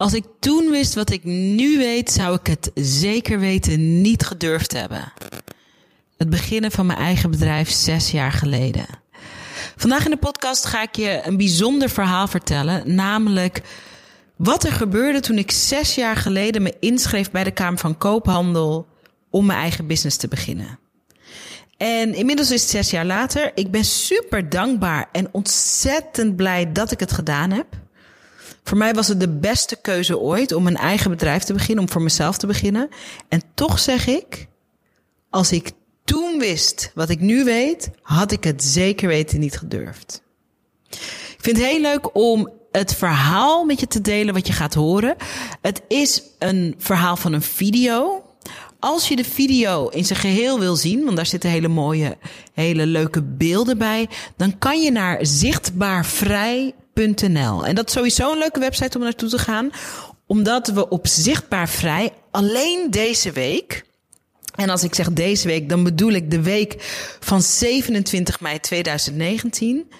Als ik toen wist wat ik nu weet, zou ik het zeker weten niet gedurfd hebben. Het beginnen van mijn eigen bedrijf zes jaar geleden. Vandaag in de podcast ga ik je een bijzonder verhaal vertellen, namelijk wat er gebeurde toen ik zes jaar geleden me inschreef bij de Kamer van Koophandel om mijn eigen business te beginnen. En inmiddels is het zes jaar later. Ik ben super dankbaar en ontzettend blij dat ik het gedaan heb. Voor mij was het de beste keuze ooit om een eigen bedrijf te beginnen, om voor mezelf te beginnen. En toch zeg ik, als ik toen wist wat ik nu weet, had ik het zeker weten niet gedurfd. Ik vind het heel leuk om het verhaal met je te delen wat je gaat horen. Het is een verhaal van een video. Als je de video in zijn geheel wil zien, want daar zitten hele mooie, hele leuke beelden bij, dan kan je naar zichtbaarvrij.nl. En dat is sowieso een leuke website om naartoe te gaan, omdat we op Zichtbaarvrij alleen deze week, en als ik zeg deze week, dan bedoel ik de week van 27 mei 2019,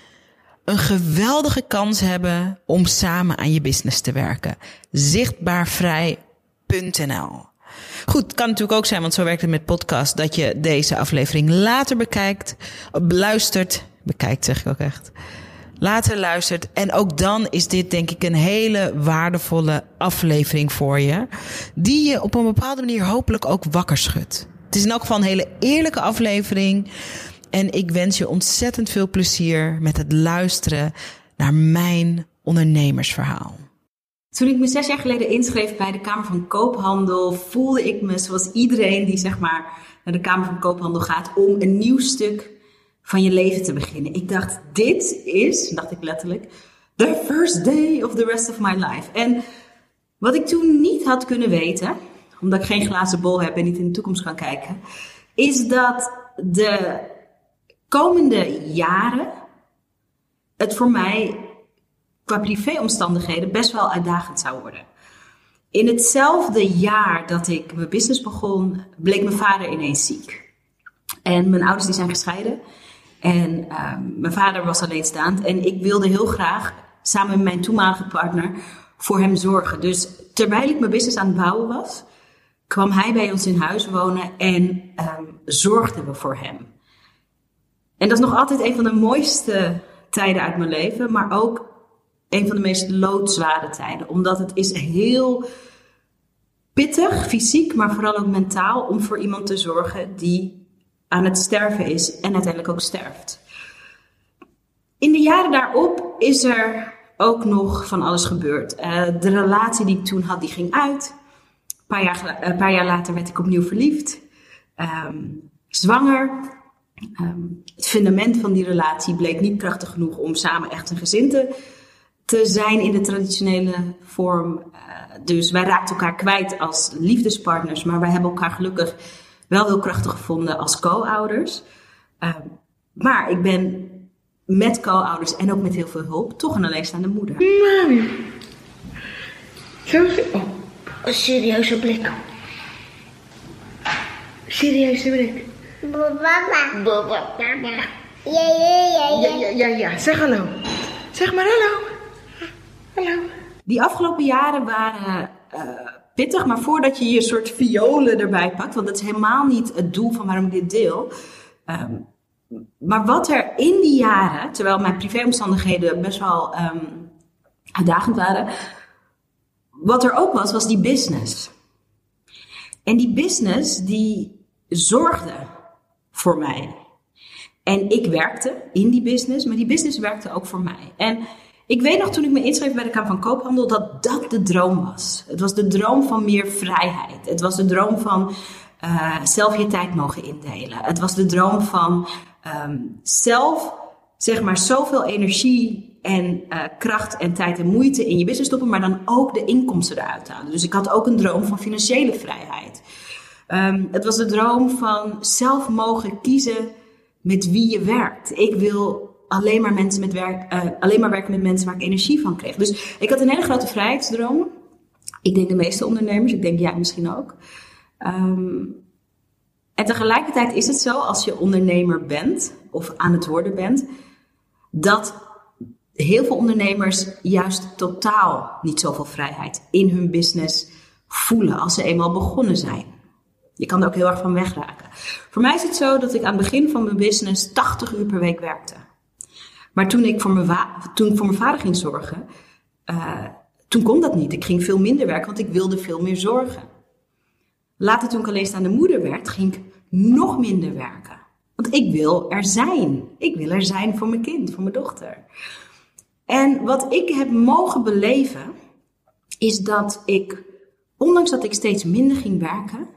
een geweldige kans hebben om samen aan je business te werken. Zichtbaarvrij.nl. Goed, kan natuurlijk ook zijn, want zo werkt het met podcast, dat je deze aflevering later bekijkt, beluistert, bekijkt zeg ik ook echt, later luistert. En ook dan is dit denk ik een hele waardevolle aflevering voor je, die je op een bepaalde manier hopelijk ook wakker schudt. Het is in elk geval een hele eerlijke aflevering. En ik wens je ontzettend veel plezier met het luisteren naar mijn ondernemersverhaal. Toen ik me zes jaar geleden inschreef bij de Kamer van Koophandel, voelde ik me zoals iedereen die zeg maar naar de Kamer van Koophandel gaat om een nieuw stuk van je leven te beginnen. Ik dacht, dit is, dacht ik letterlijk, the first day of the rest of my life. En wat ik toen niet had kunnen weten, omdat ik geen glazen bol heb en niet in de toekomst kan kijken, is dat de komende jaren het voor mij qua privéomstandigheden best wel uitdagend zou worden. In hetzelfde jaar dat ik mijn business begon, bleek mijn vader ineens ziek. En mijn ouders die zijn gescheiden. En uh, mijn vader was alleenstaand. En ik wilde heel graag samen met mijn toenmalige partner voor hem zorgen. Dus terwijl ik mijn business aan het bouwen was, kwam hij bij ons in huis wonen en um, zorgden we voor hem. En dat is nog altijd een van de mooiste tijden uit mijn leven, maar ook een van de meest loodzware tijden. Omdat het is heel pittig, fysiek, maar vooral ook mentaal, om voor iemand te zorgen die aan het sterven is en uiteindelijk ook sterft. In de jaren daarop is er ook nog van alles gebeurd. Uh, de relatie die ik toen had, die ging uit. Een paar jaar, een paar jaar later werd ik opnieuw verliefd. Um, zwanger. Um, het fundament van die relatie bleek niet krachtig genoeg om samen echt een gezin te te zijn in de traditionele vorm. Uh, dus wij raakten elkaar kwijt als liefdespartners, maar wij hebben elkaar gelukkig wel heel krachtig gevonden als co-ouders. Uh, maar ik ben met co-ouders en ook met heel veel hulp toch een alleenstaande moeder. Mami. Zo oh, een serieuze blik. Serieuze blik. Mama. Baba. Ja, ja, ja, Ja, ja, ja, ja. Zeg hallo. Zeg maar hallo. Hallo. Die afgelopen jaren waren uh, maar voordat je je soort violen erbij pakt, want dat is helemaal niet het doel van waarom ik dit deel. Um, maar wat er in die jaren, terwijl mijn privéomstandigheden best wel um, uitdagend waren, wat er ook was, was die business. En die business die zorgde voor mij. En ik werkte in die business, maar die business werkte ook voor mij. En ik weet nog toen ik me inschreef bij de Kamer van Koophandel dat dat de droom was. Het was de droom van meer vrijheid. Het was de droom van uh, zelf je tijd mogen indelen. Het was de droom van um, zelf, zeg maar, zoveel energie en uh, kracht en tijd en moeite in je business stoppen, maar dan ook de inkomsten eruit halen. Dus ik had ook een droom van financiële vrijheid. Um, het was de droom van zelf mogen kiezen met wie je werkt. Ik wil alleen maar mensen met werk, uh, alleen maar werken met mensen waar ik energie van kreeg. Dus ik had een hele grote vrijheidsdroom. Ik denk de meeste ondernemers, ik denk jij misschien ook. Um, en tegelijkertijd is het zo, als je ondernemer bent, of aan het worden bent, dat heel veel ondernemers juist totaal niet zoveel vrijheid in hun business voelen als ze eenmaal begonnen zijn. Je kan er ook heel erg van wegraken. Voor mij is het zo dat ik aan het begin van mijn business 80 uur per week werkte. Maar toen ik voor mijn, toen ik voor mijn vader ging zorgen, uh, toen kon dat niet. Ik ging veel minder werken, want ik wilde veel meer zorgen. Later, toen ik alleenstaande moeder werd, ging ik nog minder werken. Want ik wil er zijn. Ik wil er zijn voor mijn kind, voor mijn dochter. En wat ik heb mogen beleven, is dat ik, ondanks dat ik steeds minder ging werken,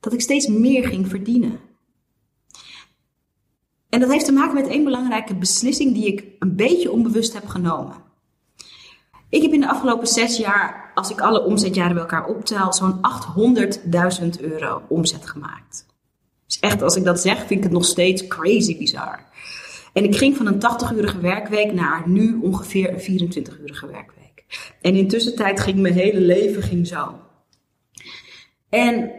dat ik steeds meer ging verdienen. En dat heeft te maken met één belangrijke beslissing die ik een beetje onbewust heb genomen. Ik heb in de afgelopen zes jaar, als ik alle omzetjaren bij elkaar optel, zo'n 800.000 euro omzet gemaakt. Dus echt, als ik dat zeg, vind ik het nog steeds crazy bizar. En ik ging van een 80-urige werkweek naar nu ongeveer een 24-urige werkweek. En in tussentijd ging mijn hele leven ging zo. En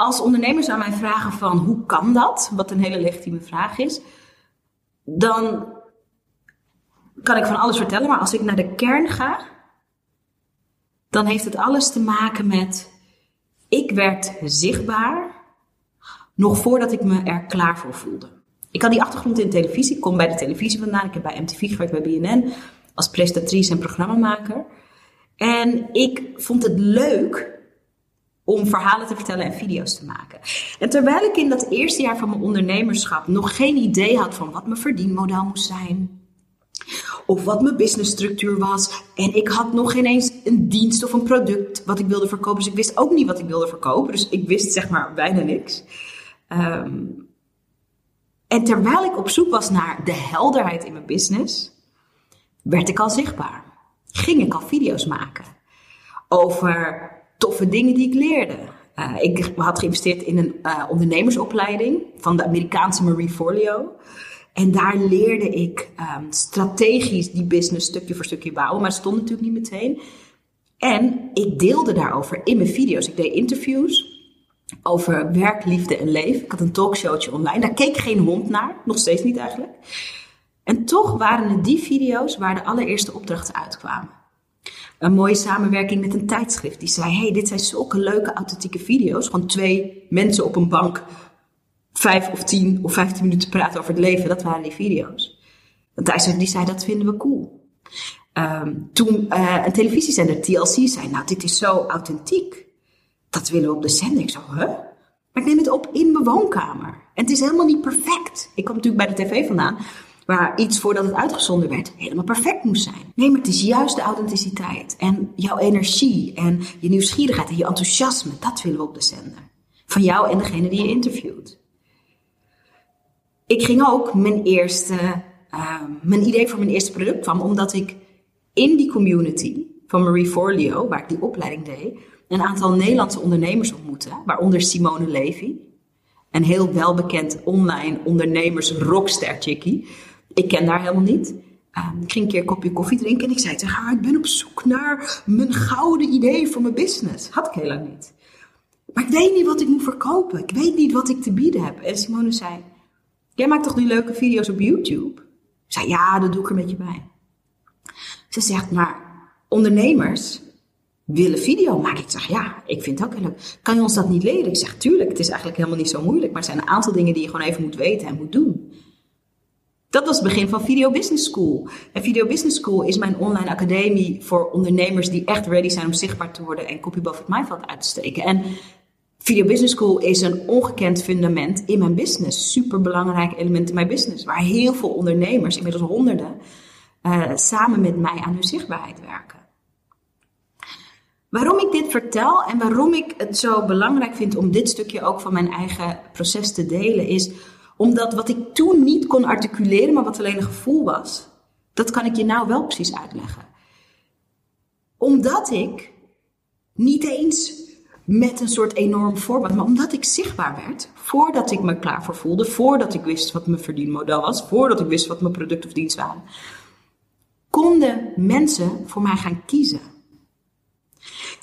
als ondernemers aan mij vragen van hoe kan dat, wat een hele legitieme vraag is, dan kan ik van alles vertellen. Maar als ik naar de kern ga, dan heeft het alles te maken met ik werd zichtbaar nog voordat ik me er klaar voor voelde. Ik had die achtergrond in televisie, ik kom bij de televisie vandaan. Ik heb bij MTV gewerkt, bij BNN, als presentatrice en programmamaker. En ik vond het leuk om verhalen te vertellen en video's te maken. En terwijl ik in dat eerste jaar van mijn ondernemerschap nog geen idee had van wat mijn verdienmodel moest zijn, of wat mijn businessstructuur was. En ik had nog geen eens een dienst of een product wat ik wilde verkopen. Dus ik wist ook niet wat ik wilde verkopen. Dus ik wist zeg maar bijna niks. Ehm, en terwijl ik op zoek was naar de helderheid in mijn business, werd ik al zichtbaar. Ging ik al video's maken over toffe dingen die ik leerde. Uh, ik had geïnvesteerd in een uh, ondernemersopleiding van de Amerikaanse Marie Forleo. En daar leerde ik um, strategisch die business stukje voor stukje bouwen, maar het stond natuurlijk niet meteen. En ik deelde daarover in mijn video's. Ik deed interviews over werk, liefde en leven. Ik had een talkshowtje online. Daar keek geen hond naar, nog steeds niet eigenlijk. En toch waren het die video's waar de allereerste opdrachten uitkwamen. Een mooie samenwerking met een tijdschrift die zei: Hey, dit zijn zulke leuke authentieke video's. Gewoon twee mensen op een bank vijf of tien of vijftien minuten praten over het leven. Dat waren die video's. Want tijdschrift die zei: Dat vinden we cool. Um, toen uh, een televisiezender, TLC, zei: Nou, dit is zo authentiek dat willen we op de zender. Ik zo, hè? Maar ik neem het op in mijn woonkamer. En het is helemaal niet perfect. Ik kwam natuurlijk bij de tv vandaan, waar iets voordat het uitgezonden werd helemaal perfect moest zijn. Nee, maar het is juist de authenticiteit en jouw energie en je nieuwsgierigheid en je enthousiasme. Dat willen we op de zender. Van jou en degene die je interviewt. Ik ging ook mijn eerste, uh, mijn idee voor mijn eerste product kwam omdat ik in die community van Marie Forleo, waar ik die opleiding deed, een aantal Nederlandse ondernemers ontmoeten, waaronder Simone Levy, een heel welbekend online ondernemers rockster chickie. Ik ken haar helemaal niet. Um, ik ging een keer een kopje koffie drinken en ik zei tegen haar: Ik ben op zoek naar mijn gouden idee voor mijn business. Had ik heel niet. Maar ik weet niet wat ik moet verkopen. Ik weet niet wat ik te bieden heb. En Simone zei: Jij maakt toch die leuke video's op YouTube? Ik zei: Ja, dat doe ik er met je bij. Ze zegt: Maar ondernemers willen video maken. Ik zeg, ja, ik vind het ook heel leuk. Kan je ons dat niet leren? Ik zeg, tuurlijk, het is eigenlijk helemaal niet zo moeilijk. Maar er zijn een aantal dingen die je gewoon even moet weten en moet doen. Dat was het begin van Video Business School. En Video Business School is mijn online academie voor ondernemers die echt ready zijn om zichtbaar te worden en kopje boven het maaiveld uit te steken. En Video Business School is een ongekend fundament in mijn business. Super belangrijk element in mijn business. Waar heel veel ondernemers, inmiddels honderden, uh, samen met mij aan hun zichtbaarheid werken. Waarom ik dit vertel en waarom ik het zo belangrijk vind om dit stukje ook van mijn eigen proces te delen, is omdat wat ik toen niet kon articuleren, maar wat alleen een gevoel was, dat kan ik je nou wel precies uitleggen. Omdat ik niet eens met een soort enorm voorbeeld, maar omdat ik zichtbaar werd, voordat ik me klaar voor voelde, voordat ik wist wat mijn verdienmodel was, voordat ik wist wat mijn product of dienst waren, konden mensen voor mij gaan kiezen.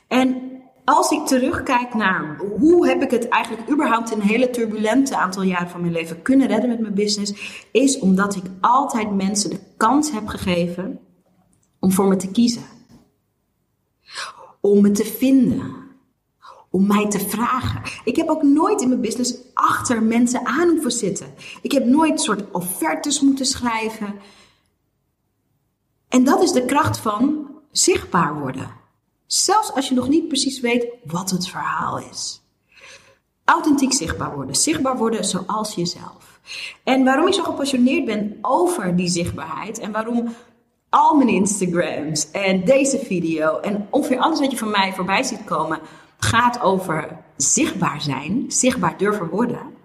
En als ik terugkijk naar hoe heb ik het eigenlijk überhaupt in een hele turbulente aantal jaren van mijn leven kunnen redden met mijn business, is omdat ik altijd mensen de kans heb gegeven om voor me te kiezen. Om me te vinden. Om mij te vragen. Ik heb ook nooit in mijn business achter mensen aan hoeven zitten. Ik heb nooit soort offertes moeten schrijven. En dat is de kracht van zichtbaar worden. Zelfs als je nog niet precies weet wat het verhaal is. Authentiek zichtbaar worden. Zichtbaar worden zoals jezelf. En waarom ik zo gepassioneerd ben over die zichtbaarheid en waarom al mijn Instagrams en deze video en ongeveer alles wat je van mij voorbij ziet komen gaat over zichtbaar zijn, zichtbaar durven worden,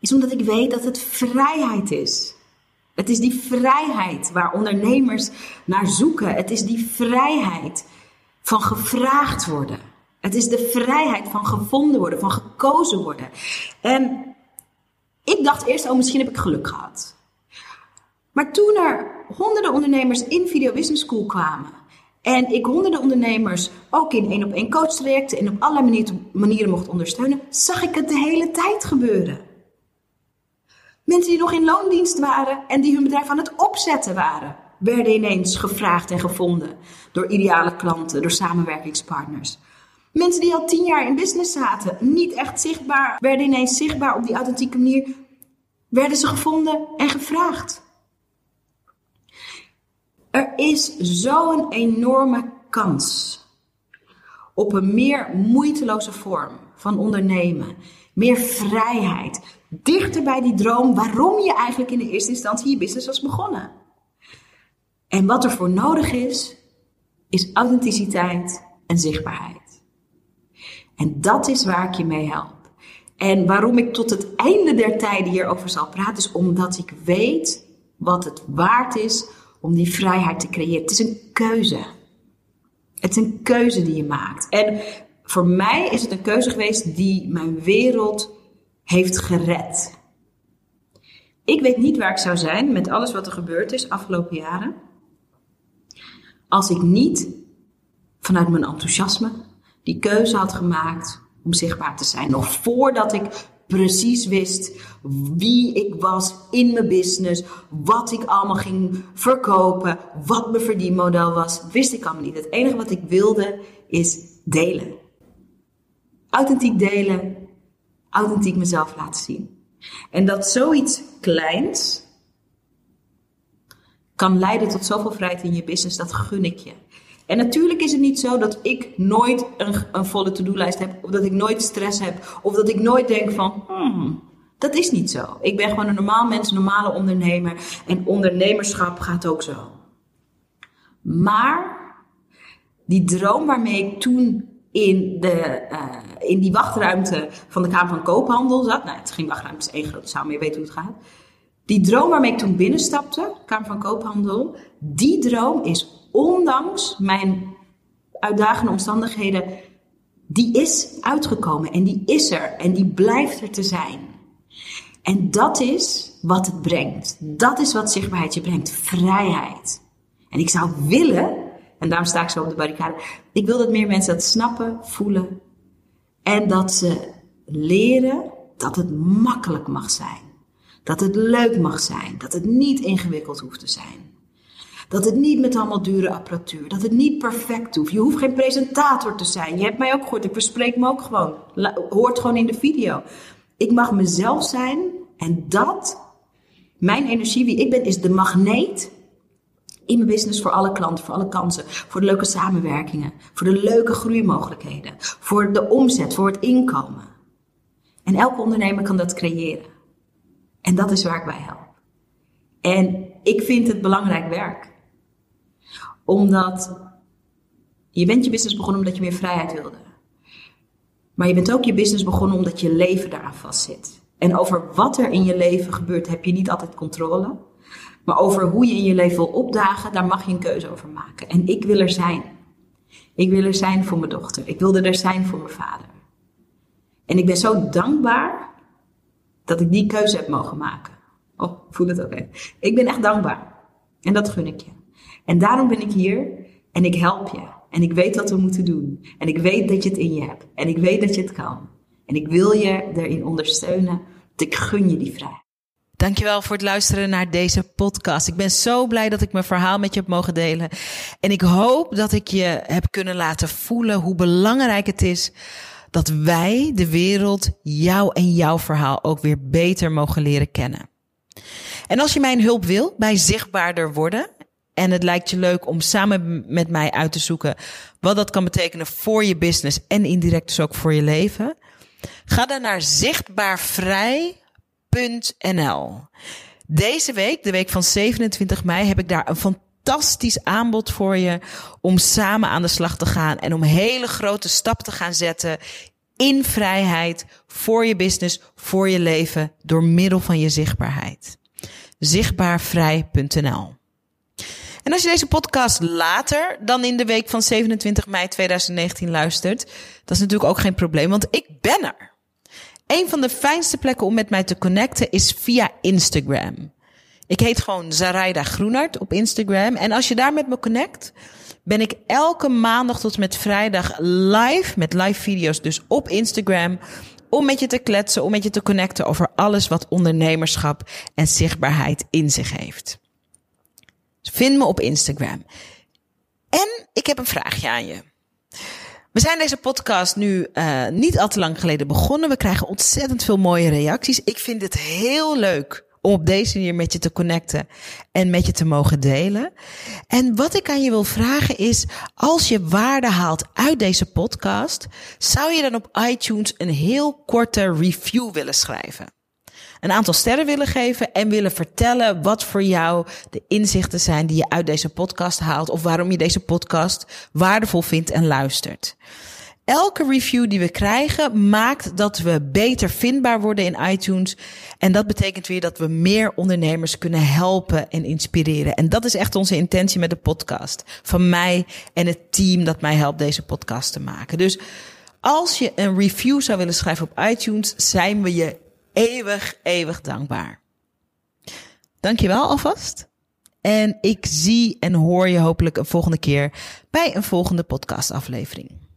is omdat ik weet dat het vrijheid is. Het is die vrijheid waar ondernemers naar zoeken. Het is die vrijheid van gevraagd worden. Het is de vrijheid van gevonden worden, van gekozen worden. En ik dacht eerst, oh, misschien heb ik geluk gehad. Maar toen er honderden ondernemers in Video Business School kwamen. En ik honderden ondernemers ook in één op één coach trajecten en op allerlei manieren mocht ondersteunen, zag ik het de hele tijd gebeuren. Mensen die nog in loondienst waren en die hun bedrijf aan het opzetten waren, werden ineens gevraagd en gevonden door ideale klanten, door samenwerkingspartners. Mensen die al tien jaar in business zaten, niet echt zichtbaar, werden ineens zichtbaar op die authentieke manier, werden ze gevonden en gevraagd. Er is zo'n enorme kans op een meer moeiteloze vorm van ondernemen, meer vrijheid, dichter bij die droom waarom je eigenlijk in de eerste instantie je business was begonnen. En wat er voor nodig is, is authenticiteit en zichtbaarheid. En dat is waar ik je mee help. En waarom ik tot het einde der tijden hierover zal praten, is omdat ik weet wat het waard is om die vrijheid te creëren. Het is een keuze. Het is een keuze die je maakt. En voor mij is het een keuze geweest die mijn wereld heeft gered. Ik weet niet waar ik zou zijn met alles wat er gebeurd is afgelopen jaren. Als ik niet vanuit mijn enthousiasme die keuze had gemaakt om zichtbaar te zijn. Nog voordat ik precies wist wie ik was in mijn business, wat ik allemaal ging verkopen, wat mijn verdienmodel was, wist ik allemaal niet. Het enige wat ik wilde is delen. Authentiek delen, authentiek mezelf laten zien. En dat zoiets kleins kan leiden tot zoveel vrijheid in je business, dat gun ik je. En natuurlijk is het niet zo dat ik nooit een, volle to-do-lijst heb, of dat ik nooit stress heb, of dat ik nooit denk van, hmm, dat is niet zo. Ik ben gewoon een normaal mens, een normale ondernemer. En ondernemerschap gaat ook zo. Maar die droom waarmee ik toen in, de, uh, in die wachtruimte van de Kamer van Koophandel zat. Nou, het is geen wachtruimte, het is één grote zaal, maar je weet hoe het gaat. Die droom waarmee ik toen binnenstapte, Kamer van Koophandel, die droom is ondanks mijn uitdagende omstandigheden, die is uitgekomen en die is er en die blijft er te zijn. En dat is wat het brengt. Dat is wat zichtbaarheid je brengt. Vrijheid. En ik zou willen, en daarom sta ik zo op de barricade, ik wil dat meer mensen dat snappen, voelen en dat ze leren dat het makkelijk mag zijn. Dat het leuk mag zijn. Dat het niet ingewikkeld hoeft te zijn. Dat het niet met allemaal dure apparatuur, dat het niet perfect hoeft. Je hoeft geen presentator te zijn. Je hebt mij ook gehoord, ik verspreek me ook gewoon. Hoort gewoon in de video. Ik mag mezelf zijn en dat, mijn energie, wie ik ben, is de magneet in mijn business voor alle klanten, voor alle kansen, voor de leuke samenwerkingen, voor de leuke groeimogelijkheden, voor de omzet, voor het inkomen. En elke ondernemer kan dat creëren. En dat is waar ik bij help. En ik vind het belangrijk werk omdat je bent je business begonnen omdat je meer vrijheid wilde. Maar je bent ook je business begonnen omdat je leven daaraan vastzit. En over wat er in je leven gebeurt heb je niet altijd controle. Maar over hoe je in je leven wil opdagen, daar mag je een keuze over maken. En ik wil er zijn. Ik wil er zijn voor mijn dochter. Ik wilde er zijn voor mijn vader. En ik ben zo dankbaar dat ik die keuze heb mogen maken. Oh, voel het ook even. Ik ben echt dankbaar. En dat gun ik je. En daarom ben ik hier en ik help je. En ik weet wat we moeten doen. En ik weet dat je het in je hebt. En ik weet dat je het kan. En ik wil je erin ondersteunen. Want ik gun je die vrijheid. Dankjewel voor het luisteren naar deze podcast. Ik ben zo blij dat ik mijn verhaal met je heb mogen delen. En ik hoop dat ik je heb kunnen laten voelen hoe belangrijk het is dat wij, de wereld, jou en jouw verhaal ook weer beter mogen leren kennen. En als je mijn hulp wil bij zichtbaarder worden, en het lijkt je leuk om samen met mij uit te zoeken wat dat kan betekenen voor je business en indirect dus ook voor je leven, ga dan naar zichtbaarvrij.nl. Deze week, de week van 27 mei, heb ik daar een fantastisch aanbod voor je om samen aan de slag te gaan en om hele grote stappen te gaan zetten in vrijheid voor je business, voor je leven, door middel van je zichtbaarheid. Zichtbaarvrij.nl. En als je deze podcast later dan in de week van 27 mei 2019 luistert, dat is natuurlijk ook geen probleem, want ik ben er. Een van de fijnste plekken om met mij te connecten is via Instagram. Ik heet gewoon Zaraida Groenart op Instagram. En als je daar met me connect, ben ik elke maandag tot met vrijdag live, met live video's dus op Instagram, om met je te kletsen, om met je te connecten over alles wat ondernemerschap en zichtbaarheid in zich heeft. Vind me op Instagram. En ik heb een vraagje aan je. We zijn deze podcast nu uh, niet al te lang geleden begonnen. We krijgen ontzettend veel mooie reacties. Ik vind het heel leuk om op deze manier met je te connecten en met je te mogen delen. En wat ik aan je wil vragen is, als je waarde haalt uit deze podcast, zou je dan op iTunes een heel korte review willen schrijven? Een aantal sterren willen geven en willen vertellen wat voor jou de inzichten zijn die je uit deze podcast haalt of waarom je deze podcast waardevol vindt en luistert. Elke review die we krijgen maakt dat we beter vindbaar worden in iTunes. En dat betekent weer dat we meer ondernemers kunnen helpen en inspireren. En dat is echt onze intentie met de podcast. Van mij en het team dat mij helpt deze podcast te maken. Dus als je een review zou willen schrijven op iTunes, zijn we je eeuwig, eeuwig dankbaar. Dankjewel alvast. En ik zie en hoor je hopelijk een volgende keer bij een volgende podcastaflevering.